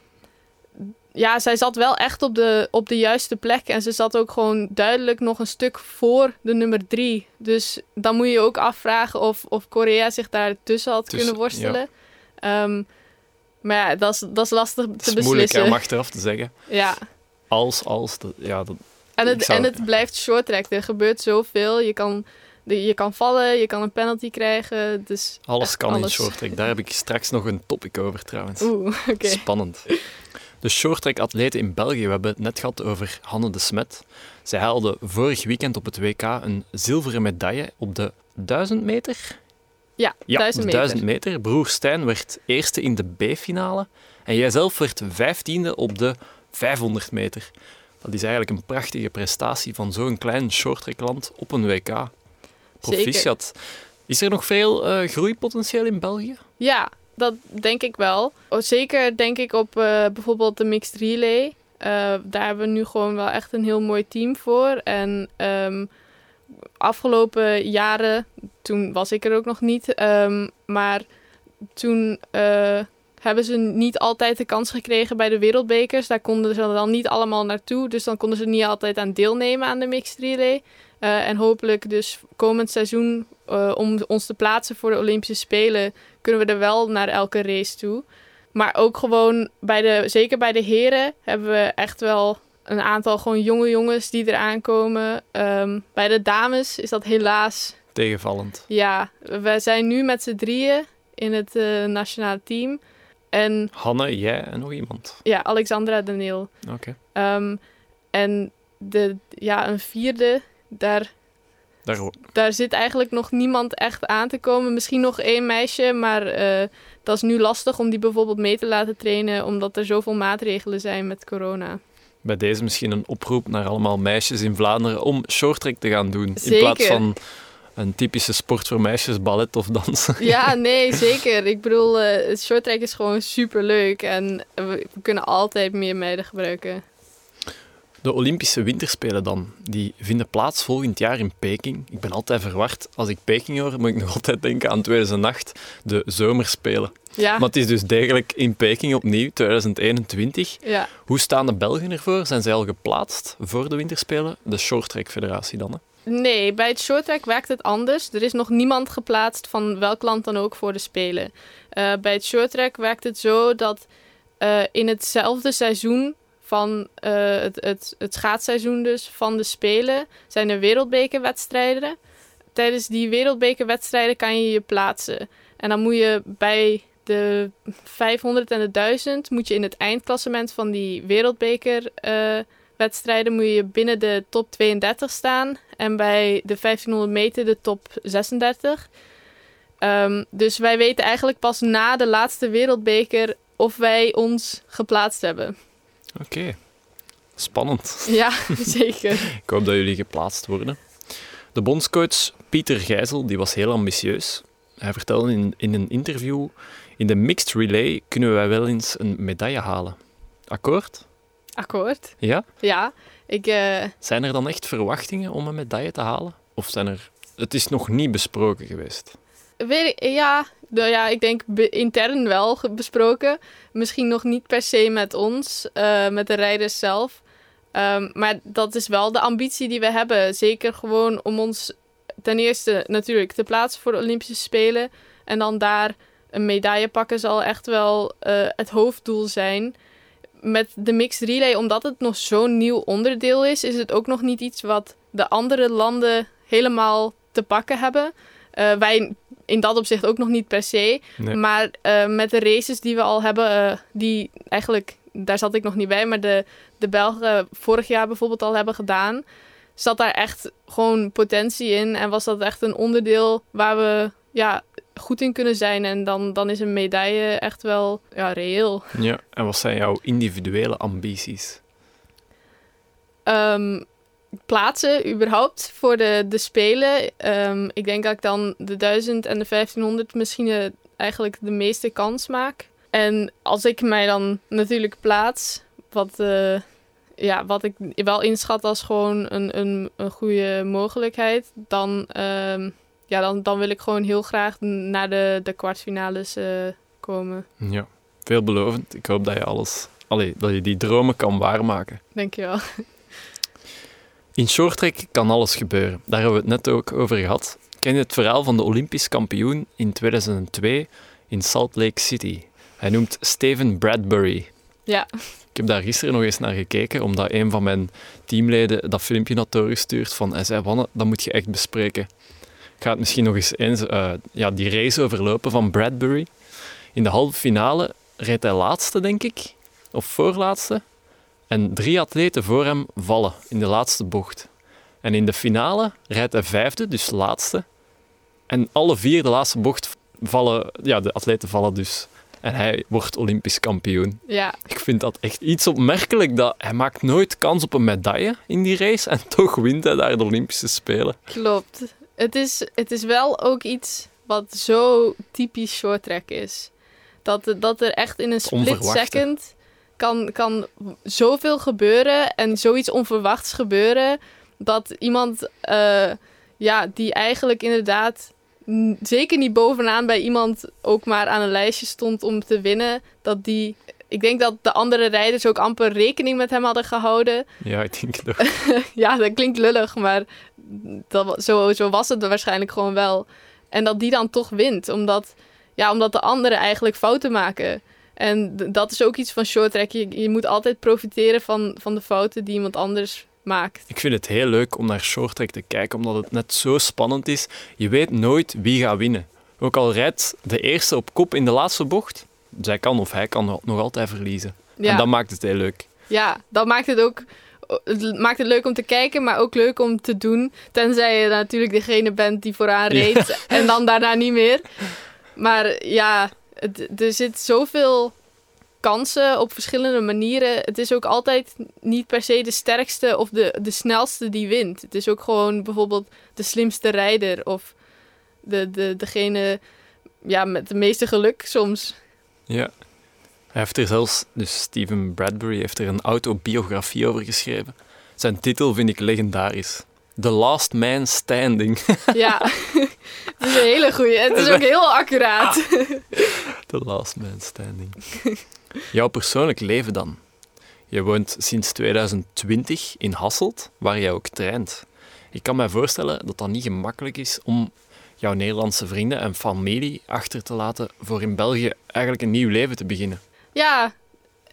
Ja, zij zat wel echt op de, op de juiste plek. En ze zat ook gewoon duidelijk nog een stuk voor de nummer drie. Dus dan moet je je ook afvragen of, of Korea zich daar tussen had Tussen, kunnen worstelen. Ehm, maar ja, dat is, dat is lastig Het te is moeilijk hè, beslissen. om achteraf te zeggen. Ja, Als, als, dat, ja, dat, en het, zou- en het blijft short track. Er gebeurt zoveel. Je kan, je kan vallen, je kan een penalty krijgen. Dus alles kan in alles. shorttrack. Daar heb ik straks nog een topic over trouwens. Oeh, [laughs] oké. Spannend. De shorttrack-atleten in België, we hebben het net gehad over Hanne de Smet. Zij haalde vorig weekend op het WK een zilveren medaille op de 1000 meter. Ja, Ja, 1000 de meter. 1000 meter. Broer Stijn werd eerste in de B-finale. En jijzelf werd vijftiende op de 500 meter. Dat is eigenlijk een prachtige prestatie van zo'n klein shorttrackland op een WK. Proficiat. Is er nog veel eh, groeipotentieel in België? Ja, dat denk ik wel. Oh, Zeker denk ik op eh, bijvoorbeeld de mixed relay. Eh, daar hebben we nu gewoon wel echt een heel mooi team voor. En ehm, afgelopen jaren, toen was ik er ook nog niet, ehm, maar toen eh, hebben ze niet altijd de kans gekregen bij de wereldbekers. Daar konden ze dan niet allemaal naartoe, dus dan konden ze niet altijd aan deelnemen aan de mixed relay. En hopelijk dus komend seizoen, eh, om ons te plaatsen voor de Olympische Spelen, kunnen we er wel naar elke race toe. Maar ook gewoon, bij de, zeker bij de heren, hebben we echt wel een aantal gewoon jonge jongens die eraan komen. Ehm, bij de dames is dat helaas, Tegenvallend. ja, we zijn nu met z'n drieën in het eh, nationale team. En Hanne, jij en nog iemand. ja, Alexandra Daniel. Oké. Ehm, en de, ja, een vierde, daar, Daar daar zit eigenlijk nog niemand echt aan te komen. Misschien nog één meisje, maar eh, dat is nu lastig om die bijvoorbeeld mee te laten trainen, omdat er zoveel maatregelen zijn met corona. Bij deze misschien een oproep naar allemaal meisjes in Vlaanderen om shorttrack te gaan doen. In plaats van een typische sport voor meisjes, ballet of dansen. [laughs] Ja, [laughs] nee, zeker. Ik bedoel, het shorttrack is gewoon super leuk en we, we kunnen altijd meer meiden gebruiken. De Olympische Winterspelen dan, die vinden plaats volgend jaar in Peking. Ik ben altijd verward. Als ik Peking hoor, moet ik nog [laughs] altijd denken aan 2008, de zomerspelen. Ja, Maar het is dus degelijk in Peking opnieuw, 2021. ja. Hoe staan de Belgen ervoor? Zijn zij al geplaatst voor de Winterspelen? De Shorttrack Federatie dan, hè? Nee, bij het shorttrack werkt het anders. Er is nog niemand geplaatst van welk land dan ook voor de Spelen. Eh, bij het shorttrack werkt het zo dat eh, in hetzelfde seizoen van eh, het, het, het schaatsseizoen dus van de Spelen zijn er wereldbekerwedstrijden. Tijdens die wereldbekerwedstrijden kan je je plaatsen. En dan moet je bij de 500 en de 1000 moet je in het eindklassement van die wereldbekerwedstrijden wedstrijden moet je binnen de top 32 staan. En bij de 1500 meter de top 36. Ehm, dus wij weten eigenlijk pas na de laatste wereldbeker of wij ons geplaatst hebben. Oké, spannend. Ja, [laughs] zeker. [laughs] Ik hoop dat jullie geplaatst worden. De bondscoach Pieter Gijzel die was heel ambitieus. Hij vertelde in, in een interview: In de mixed relay kunnen wij wel eens een medaille halen. Akkoord? Akkoord. Ja? Ja, ik, eh, Zijn er dan echt verwachtingen om een medaille te halen? Of zijn er... Het is nog niet besproken geweest. weet ik, ja, ja, ik denk intern wel besproken. Misschien nog niet per se met ons, eh, met de rijders zelf. Ehm, maar dat is wel de ambitie die we hebben. Zeker gewoon om ons ten eerste natuurlijk te plaatsen voor de Olympische Spelen. En dan daar een medaille pakken zal echt wel eh, het hoofddoel zijn. Met de mixed relay, omdat het nog zo'n nieuw onderdeel is, is het ook nog niet iets wat de andere landen helemaal te pakken hebben. Eh, wij in dat opzicht ook nog niet per se. Nee. Maar eh, met de races die we al hebben, eh, die eigenlijk, daar zat ik nog niet bij, maar de, de Belgen vorig jaar bijvoorbeeld al hebben gedaan, zat daar echt gewoon potentie in. En was dat echt een onderdeel waar we ja, goed in kunnen zijn. En dan, dan is een medaille echt wel ja, reëel. Ja. En wat zijn jouw individuele ambities? Ehm, plaatsen überhaupt voor de, de Spelen. Ehm, ik denk dat ik dan de 1000 en de 1500 misschien eh, eigenlijk de meeste kans maak. En als ik mij dan natuurlijk plaats, wat, eh, ja, wat ik wel inschat als gewoon een, een, een goede mogelijkheid, dan, ehm, ja, dan, dan wil ik gewoon heel graag naar de, de kwartfinales eh, komen. Ja. Veelbelovend. Ik hoop dat je alles... Allee, dat je die dromen kan waarmaken. Dankjewel. In shorttrack kan alles gebeuren. Daar hebben we het net ook over gehad. Ken je het verhaal van de Olympisch kampioen in 2002 in Salt Lake City? Hij noemt Steven Bradbury. Ja, Ik heb daar gisteren nog eens naar gekeken, omdat een van mijn teamleden dat filmpje had doorgestuurd. Van, hij zei, Wanne, dat moet je echt bespreken. Ik ga het misschien nog eens, eens eh, ja, die race overlopen van Bradbury. In de halve finale reed hij laatste, denk ik. Of voorlaatste. En drie atleten voor hem vallen in de laatste bocht. En in de finale rijdt hij vijfde, dus laatste. En alle vier de laatste bocht vallen... Ja, de atleten vallen dus. En hij wordt Olympisch kampioen. ja, Ik vind dat echt iets opmerkelijk. Dat hij maakt nooit kans op een medaille in die race. En [laughs] toch wint hij daar de Olympische Spelen. Klopt. Het is, het is wel ook iets wat zo typisch short track is. Dat, dat er echt in een split second kan, kan zoveel gebeuren en zoiets onverwachts gebeuren. Dat iemand eh, ja, die eigenlijk inderdaad zeker niet bovenaan bij iemand ook maar aan een lijstje stond om te winnen. Dat die, ik denk dat de andere rijders ook amper rekening met hem hadden gehouden. Ja, ik denk het ook. [laughs] Ja, dat klinkt lullig, maar dat, zo, zo was het waarschijnlijk gewoon wel. En dat die dan toch wint, omdat, ja, omdat de anderen eigenlijk fouten maken. En dat is ook iets van short track. Je, je moet altijd profiteren van, van de fouten die iemand anders maakt. Ik vind het heel leuk om naar shorttrack te kijken, omdat het net zo spannend is. Je weet nooit wie gaat winnen. Ook al rijdt de eerste op kop in de laatste bocht, zij kan of hij kan nog altijd verliezen. Ja, En dat maakt het heel leuk. ja dat maakt het ook het maakt het leuk om te kijken, maar ook leuk om te doen. Tenzij je natuurlijk degene bent die vooraan Ja. reed [laughs] en dan daarna niet meer. Maar ja, er zit zoveel kansen op verschillende manieren. Het is ook altijd niet per se de sterkste of de, de snelste die wint. Het is ook gewoon bijvoorbeeld de slimste rijder of de, de, degene ja, met het meeste geluk soms. Ja. Hij heeft er zelfs, dus Steven Bradbury heeft er een autobiografie over geschreven. Zijn titel vind ik legendarisch. The Last Man Standing. [laughs] Ja, het is een hele goeie. Het is ook heel accuraat. [laughs] The Last Man Standing. Jouw persoonlijk leven dan? Je woont sinds 2020 in Hasselt, waar jij ook traint. Ik kan me voorstellen dat dat niet gemakkelijk is om jouw Nederlandse vrienden en familie achter te laten voor in België eigenlijk een nieuw leven te beginnen. Ja,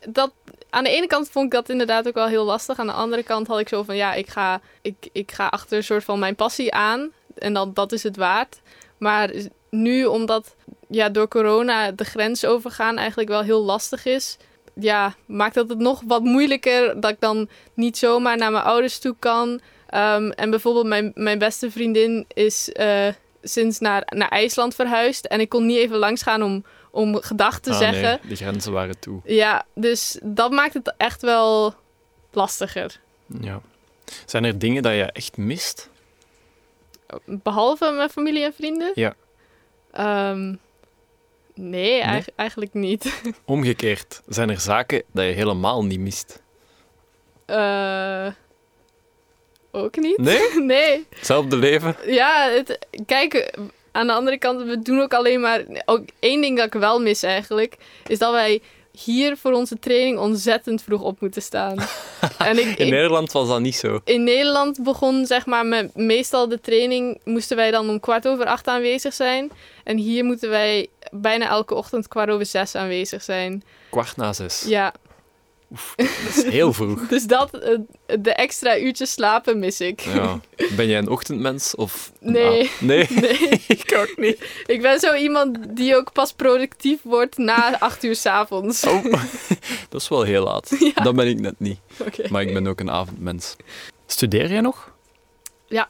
dat, aan de ene kant vond ik dat inderdaad ook wel heel lastig. Aan de andere kant had ik zo van, ja, ik ga, ik, ik ga achter een soort van mijn passie aan. En dan, dat is het waard. Maar nu, omdat ja, door corona de grens overgaan eigenlijk wel heel lastig is... Ja, maakt dat het nog wat moeilijker dat ik dan niet zomaar naar mijn ouders toe kan. Ehm, en bijvoorbeeld mijn, mijn beste vriendin is, eh, sinds naar, naar IJsland verhuisd. En ik kon niet even langs gaan om, om gedag te Ah, zeggen. Nee, de grenzen waren toe. Ja, dus dat maakt het echt wel lastiger. Ja. Zijn er dingen dat je echt mist? Behalve mijn familie en vrienden? Ja. Ehm, nee, eig- eigenlijk niet. [laughs] Omgekeerd, zijn er zaken dat je helemaal niet mist? Eh, ook niet. Nee? [laughs] nee. Hetzelfde leven? Ja, het, kijk, aan de andere kant, we doen ook alleen maar... Ook één ding dat ik wel mis eigenlijk, is dat wij hier voor onze training ontzettend vroeg op moeten staan. [laughs] en ik, In ik- Nederland was dat niet zo. in Nederland begon zeg maar met meestal de training moesten wij dan om kwart over acht aanwezig zijn. En hier moeten wij bijna elke ochtend kwart over zes aanwezig zijn. Kwart na zes. Ja, Dat is heel vroeg. [laughs] dus dat, eh, de extra uurtjes slapen mis ik. Ja. Ben jij een ochtendmens? Of... Nee. Ah, nee? [laughs] Nee, [laughs] ik ook niet. ik ben zo iemand die ook pas productief wordt na acht uur s'avonds. Oh, dat is wel heel laat. Ja. Dat ben ik net niet. Maar ik ben ook een avondmens. Studeer jij nog? Ja.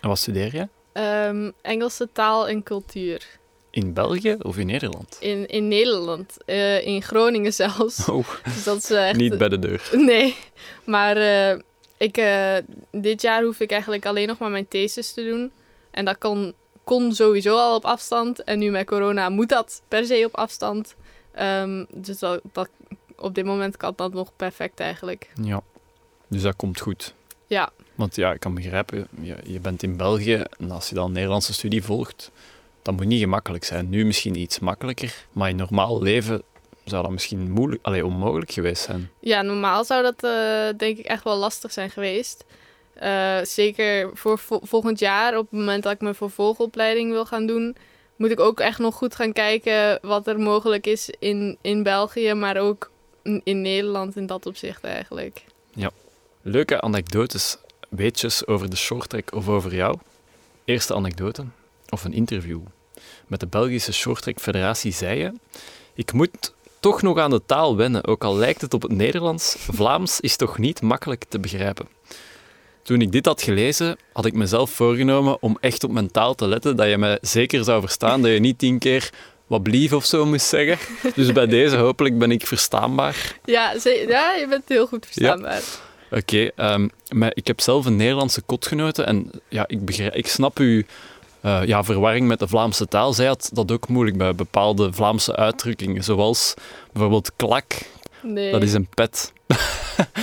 En wat studeer jij? Ehm, Engelse taal en cultuur. In België of in Nederland? In, in Nederland, eh, in Groningen zelfs. Oh, Dus dat is eh, echt niet bij de deur. Nee, maar eh, ik, dit jaar hoef ik eigenlijk alleen nog maar mijn thesis te doen. En dat kon, kon sowieso al op afstand. En nu met corona moet dat per se op afstand. Ehm, dus dat, dat, op dit moment kan dat nog perfect eigenlijk. Ja. Dus dat komt goed. Ja, Want ja, ik kan begrijpen, je, je bent in België en als je dan een Nederlandse studie volgt, dat moet niet gemakkelijk zijn. Nu misschien iets makkelijker, maar in normaal leven zou dat misschien moeilijk, allee, onmogelijk geweest zijn. ja normaal zou dat eh, denk ik echt wel lastig zijn geweest. Eh, zeker voor vo- volgend jaar, op het moment dat ik mijn vervolgopleiding wil gaan doen, moet ik ook echt nog goed gaan kijken wat er mogelijk is in, in België, maar ook in, Nederland in dat opzicht eigenlijk. Leuke anekdotes, weetjes over de shorttrack of over jou. Eerste anekdote, of een interview. Met de Belgische Shorttrack Federatie zei je... Ik moet toch nog aan de taal wennen, ook al lijkt het op het Nederlands. Vlaams is toch niet makkelijk te begrijpen. Toen ik dit had gelezen, had ik mezelf voorgenomen om echt op mijn taal te letten, dat je mij zeker zou verstaan, dat je niet tien keer wat blief of zo moest zeggen. Dus bij deze hopelijk ben ik verstaanbaar. Ja, ze- ja je bent heel goed verstaanbaar. Oké, ehm, maar ik heb zelf een Nederlandse kotgenote en ja, ik, begrijp, ik snap uw eh, ja, verwarring met de Vlaamse taal. Zij had dat ook moeilijk bij bepaalde Vlaamse uitdrukkingen, zoals bijvoorbeeld klak, Nee. dat is een pet.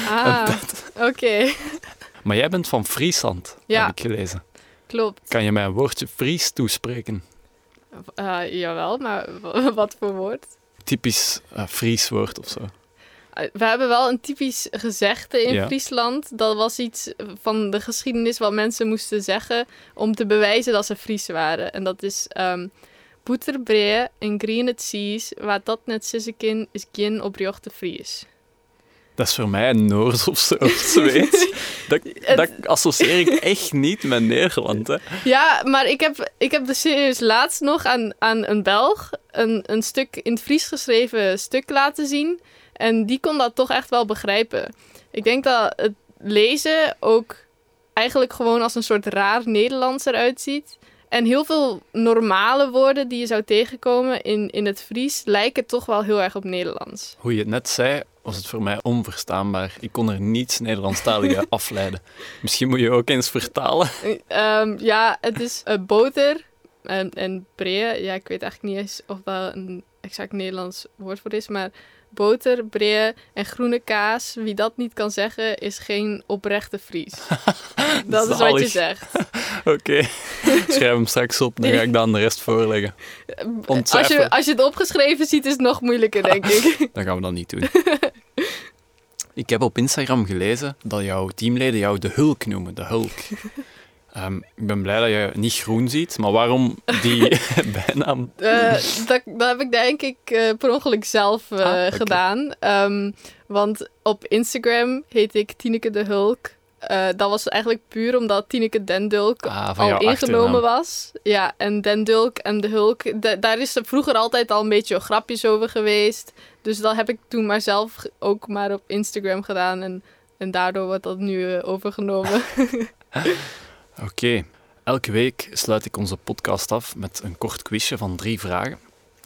ah, [laughs] oké. [laughs] Maar jij bent van Friesland, Ja. heb ik gelezen. Klopt. Kan je mij een woordje Fries toespreken? Eh, jawel, maar [laughs] wat voor woord? Typisch eh, Fries woord of zo. Eh, We hebben wel een typisch gezegde in Ja. Friesland. Dat was iets van de geschiedenis wat mensen moesten zeggen om te bewijzen dat ze Fries waren. En dat is ehm Boeterbree en green het zies, waar dat net sissekin is geen oprechte Fries. Dat is voor mij een Noors of zo, of Zweeds. [laughs] Dat, Het- dat associeer ik echt niet met Nederland. Hè. Ja, maar ik heb, ik heb dus serieus laatst nog aan, aan een Belg een, een stuk in het Fries geschreven stuk laten zien. En die kon dat toch echt wel begrijpen. Ik denk dat het lezen ook eigenlijk gewoon als een soort raar Nederlands eruit ziet. En heel veel normale woorden die je zou tegenkomen in, in het Fries lijken toch wel heel erg op Nederlands. Hoe je het net zei, was het voor mij onverstaanbaar. Ik kon er niets Nederlandstalig uit [laughs] afleiden. Misschien moet je ook eens vertalen. Ehm, ja, het is eh, boter en, en. Ja, ik weet eigenlijk niet eens of dat een exact Nederlands woord voor is, maar boter, bree en groene kaas, wie dat niet kan zeggen, is geen oprechte Fries. [laughs] dat is wat je zegt. [laughs] Oké, schrijf hem straks op, dan ga ik dan de rest voorleggen. Als Ontcijferen. je, als je het opgeschreven ziet, is het nog moeilijker, denk ik. [laughs] Dan gaan we dat niet doen. Ik heb op Instagram gelezen dat jouw teamleden jou de Hulk noemen, de Hulk. Ehm, ik ben blij dat je niet groen ziet, maar waarom die [laughs] bijnaam? Eh, dat, dat heb ik denk ik eh, per ongeluk zelf eh, Ah, gedaan. Ehm, want op Instagram heet ik Tineke de Hulk. Dat was eigenlijk puur omdat Tineke den Dulk Ah, al ingenomen achternaam. was. Ja, en den Dulk en de Hulk, da- daar is er vroeger altijd al een beetje grapjes over geweest. Dus dat heb ik toen maar zelf ook maar op Instagram gedaan. En, en daardoor wordt dat nu overgenomen. [laughs] [laughs] Oké. Elke week sluit ik onze podcast af met een kort quizje van drie vragen.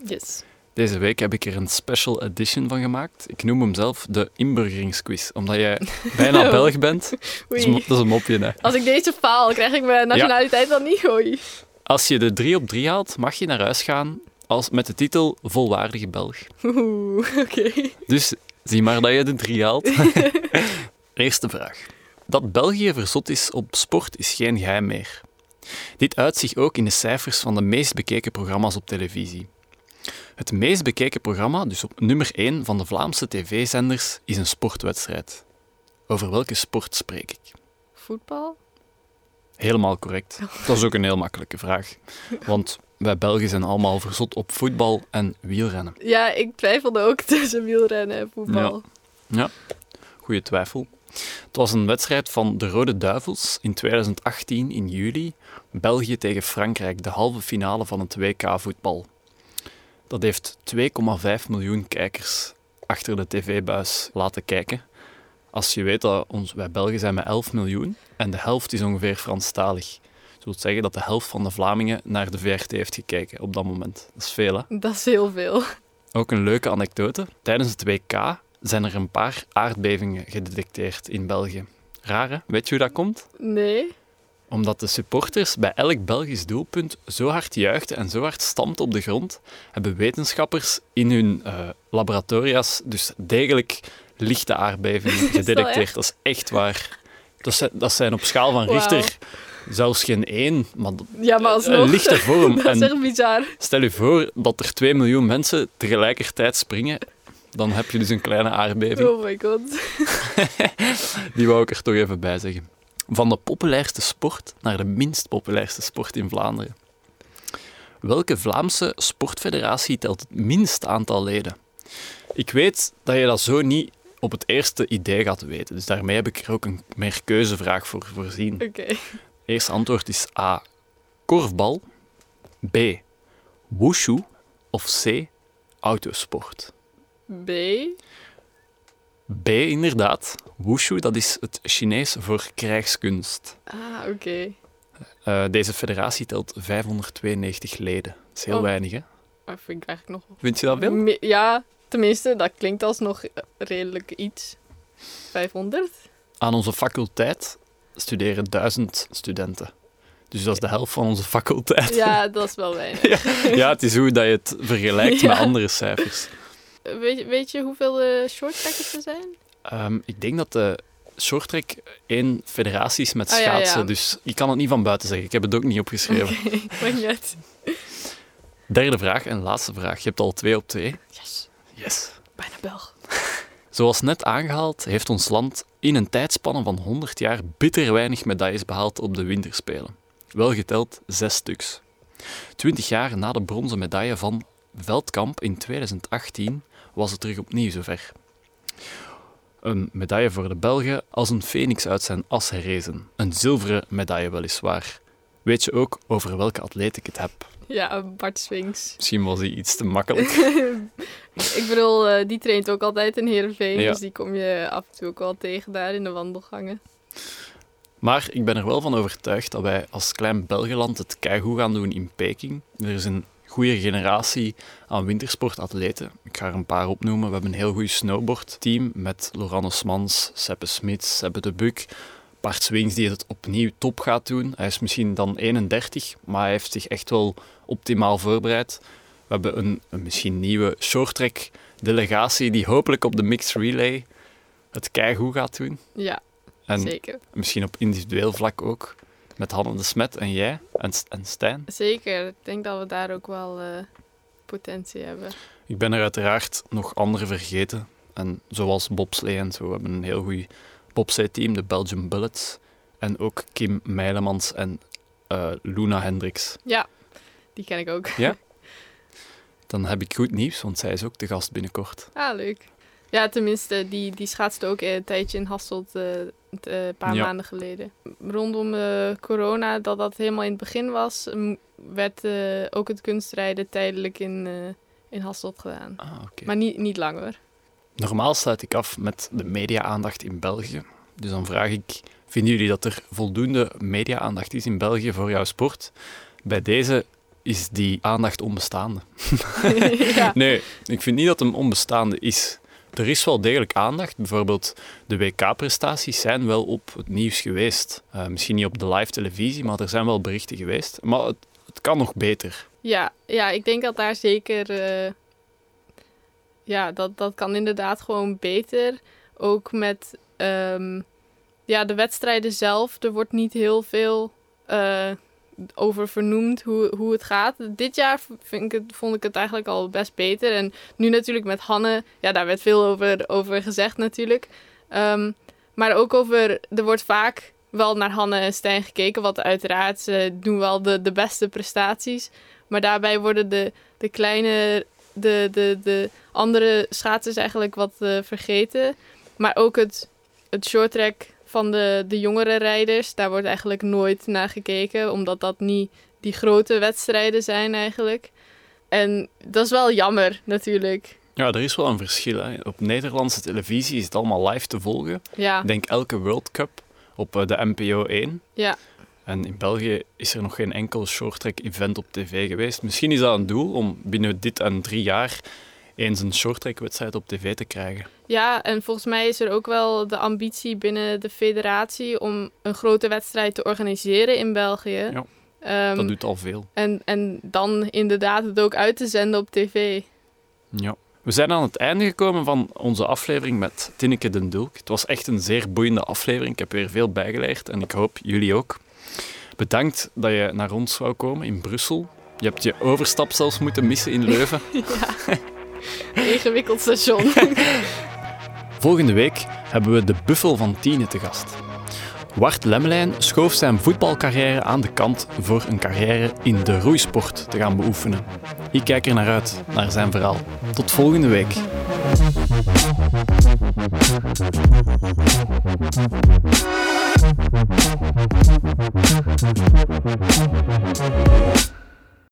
Yes. Deze week heb ik er een special edition van gemaakt. Ik noem hem zelf de inburgeringsquiz, omdat jij [laughs] bijna Belg bent. Dat is, Oei. dat is een mopje, hè. Als ik deze faal, krijg ik mijn nationaliteit dan niet gooi. Als je de drie op drie haalt, mag je naar huis gaan als, met de titel Volwaardige Belg. Oeh, [laughs] oké. Dus zie maar dat je de drie haalt. [laughs] Eerste vraag. Dat België verzot is op sport is geen geheim meer. Dit uit zich ook in de cijfers van de meest bekeken programma's op televisie. Het meest bekeken programma, dus op nummer 1 van de Vlaamse tv-zenders, is een sportwedstrijd. Over welke sport spreek ik? Voetbal? Helemaal correct. Dat is ook een heel makkelijke vraag. Want wij Belgen zijn allemaal verzot op voetbal en wielrennen. Ja, ik twijfelde ook [laughs] tussen wielrennen en voetbal. Goeie twijfel. Het was een wedstrijd van de Rode Duivels in 2018 in juli. België tegen Frankrijk, de halve finale van het WK voetbal. Dat heeft 2,5 miljoen kijkers achter de tv-buis laten kijken. Als je weet dat ons, wij Belgen zijn met 11 miljoen en de helft is ongeveer Franstalig. Dat wil zeggen dat de helft van de Vlamingen naar de VRT heeft gekeken op dat moment. Dat is veel, hè? Dat is heel veel. Ook een leuke anekdote. Tijdens het WK zijn er een paar aardbevingen gedetecteerd in België. Raar, hè? Weet je hoe dat komt? Nee. Omdat de supporters bij elk Belgisch doelpunt zo hard juichten en zo hard stampten op de grond, hebben wetenschappers in hun eh, laboratoria's dus degelijk lichte aardbevingen [laughs] gedetecteerd. Dat is echt waar. Dat zijn, dat zijn op schaal van. Richter zelfs geen één, maar Ja, maar alsnog. een lichte vorm. [laughs] Dat is echt bizar. Stel je voor dat er 2 miljoen mensen tegelijkertijd springen. Dan heb je dus een kleine aardbeving. Oh my god. [laughs] Die wou ik er toch even bij zeggen. Van de populairste sport naar de minst populairste sport in Vlaanderen. Welke Vlaamse sportfederatie telt het minst aantal leden? Ik weet dat je dat zo niet op het eerste idee gaat weten. Dus daarmee heb ik er ook een meer keuzevraag voor voorzien. Oké. Eerste antwoord is A. Korfbal. B. Wushu. Of C. Autosport. B. B, inderdaad. Wushu, dat is het Chinees voor krijgskunst. Ah, oké. Eh, deze federatie telt 592 leden. Dat is heel Oh. weinig, hè? Maar vind ik eigenlijk nog... Vind je dat veel? Me- Ja, tenminste, dat klinkt alsnog eh, redelijk iets. 500? Aan onze faculteit studeren 1000 studenten. Dus dat is de helft van onze faculteit. Ja, dat is wel weinig. [laughs] Ja, het is hoe dat je het vergelijkt [laughs] Ja. met andere cijfers. Weet, je- weet je hoeveel uh, shorttrackers er zijn? Ehm, ik denk dat de shorttrack één federatie is met Ah, ja, ja. schaatsen, dus ik kan het niet van buiten zeggen. Ik heb het ook niet opgeschreven. [laughs] Oké, maakt niet uit. Derde vraag en laatste vraag. Je hebt al twee op twee. Yes, Yes. bijna Belg. [laughs] Zoals net aangehaald, heeft ons land in een tijdspanne van 100 jaar bitter weinig medailles behaald op de winterspelen. Wel geteld zes stuks. Twintig jaar na de bronzen medaille van Veldkamp in 2018 was het terug opnieuw zover. Een medaille voor de Belgen als een phoenix uit zijn as herrezen. Een zilveren medaille weliswaar. Weet je ook over welke atleet ik het heb? Ja, Bart Swings. Misschien was hij iets te makkelijk. [laughs] ik bedoel, eh, die traint ook altijd in Heerenveen, Ja. dus die kom je af en toe ook wel tegen daar in de wandelgangen. Maar ik ben er wel van overtuigd dat wij als klein Belgeland het keigoed gaan doen in Peking. Er is een goede generatie aan wintersportatleten. Ik ga er een paar opnoemen. We hebben een heel goed snowboardteam met Laurent Osmans, Seppe Smits, Seppe de Buk. Bart Swings die het opnieuw top gaat doen. Hij is misschien dan 31, maar hij heeft zich echt wel optimaal voorbereid. We hebben een, een misschien nieuwe shorttrack delegatie die hopelijk op de mixed relay het keigoed gaat doen. Ja, En zeker. Misschien op individueel vlak ook. Met Hanne de Smet en jij en, en Stijn. Zeker. Ik denk dat we daar ook wel eh, potentie hebben. Ik ben er uiteraard nog andere vergeten. En zoals bobslee en zo. We hebben een heel goed bobslee-team, de Belgian Bullets. En ook Kim Meilemans en eh, Luna Hendricks. Ja, die ken ik ook. Ja? [laughs] Dan heb ik goed nieuws, want zij is ook de gast binnenkort. Ah, leuk. Ja, tenminste, die, die schaatste ook een tijdje in Hasselt eh, eh, een paar Ja. maanden geleden. Rondom eh, corona, dat dat helemaal in het begin was, werd ook het kunstrijden tijdelijk in, in Hasselt gedaan. Ah. Maar niet, niet lang hoor. Normaal sluit ik af met de media-aandacht in België. Dus dan vraag ik, vinden jullie dat er voldoende media-aandacht is in België voor jouw sport? Bij deze is die aandacht onbestaande. [laughs] ja. Nee, ik vind niet dat hem onbestaande is. Er is wel degelijk aandacht. Bijvoorbeeld de WK-prestaties zijn wel op het nieuws geweest. Uh, misschien niet op de live televisie, maar er zijn wel berichten geweest. Maar het, het kan nog beter. Ja, ja, ik denk dat daar zeker... Uh, ja, dat, dat kan inderdaad gewoon beter. Ook met um, ja, de wedstrijden zelf. Er wordt niet heel veel... Uh, over vernoemd hoe, hoe het gaat. Dit jaar vind ik het, vond ik het eigenlijk al best beter. En nu natuurlijk met Hanne, ja, daar werd veel over, over gezegd natuurlijk. Um, maar ook over, er wordt vaak wel naar Hanne en Stijn gekeken, wat uiteraard, ze doen wel de, de beste prestaties. Maar daarbij worden de, de kleine, de, de, de andere schaatsers eigenlijk wat uh, vergeten. Maar ook het, het short track van de, de jongere rijders, daar wordt eigenlijk nooit naar gekeken, omdat dat niet die grote wedstrijden zijn eigenlijk. En dat is wel jammer natuurlijk. Ja, er is wel een verschil. Hè. Op Nederlandse televisie is het allemaal live te volgen. Ja. Ik denk elke World Cup op eh, de NPO 1. Ja. En in België is er nog geen enkel shorttrack event op tv geweest. Misschien is dat een doel om binnen dit en drie jaar eens een shorttrack-wedstrijd op tv te krijgen. Ja, en volgens mij is er ook wel de ambitie binnen de federatie om een grote wedstrijd te organiseren in België. Ja, um, dat doet al veel. En, en dan inderdaad het ook uit te zenden op tv. Ja. We zijn aan het einde gekomen van onze aflevering met Tinneke den Dulk. Het was echt een zeer boeiende aflevering. Ik heb weer veel bijgeleerd en ik hoop jullie ook. Bedankt dat je naar ons wou komen in Brussel. Je hebt je overstap zelfs moeten missen in Leuven. [laughs] ja. Ingewikkeld station. [laughs] Volgende week hebben we de buffel van Tiene te gast. Wart Lemmelijn schoof zijn voetbalcarrière aan de kant voor een carrière in de roeisport te gaan beoefenen. Ik kijk er naar uit, naar zijn verhaal. Tot volgende week.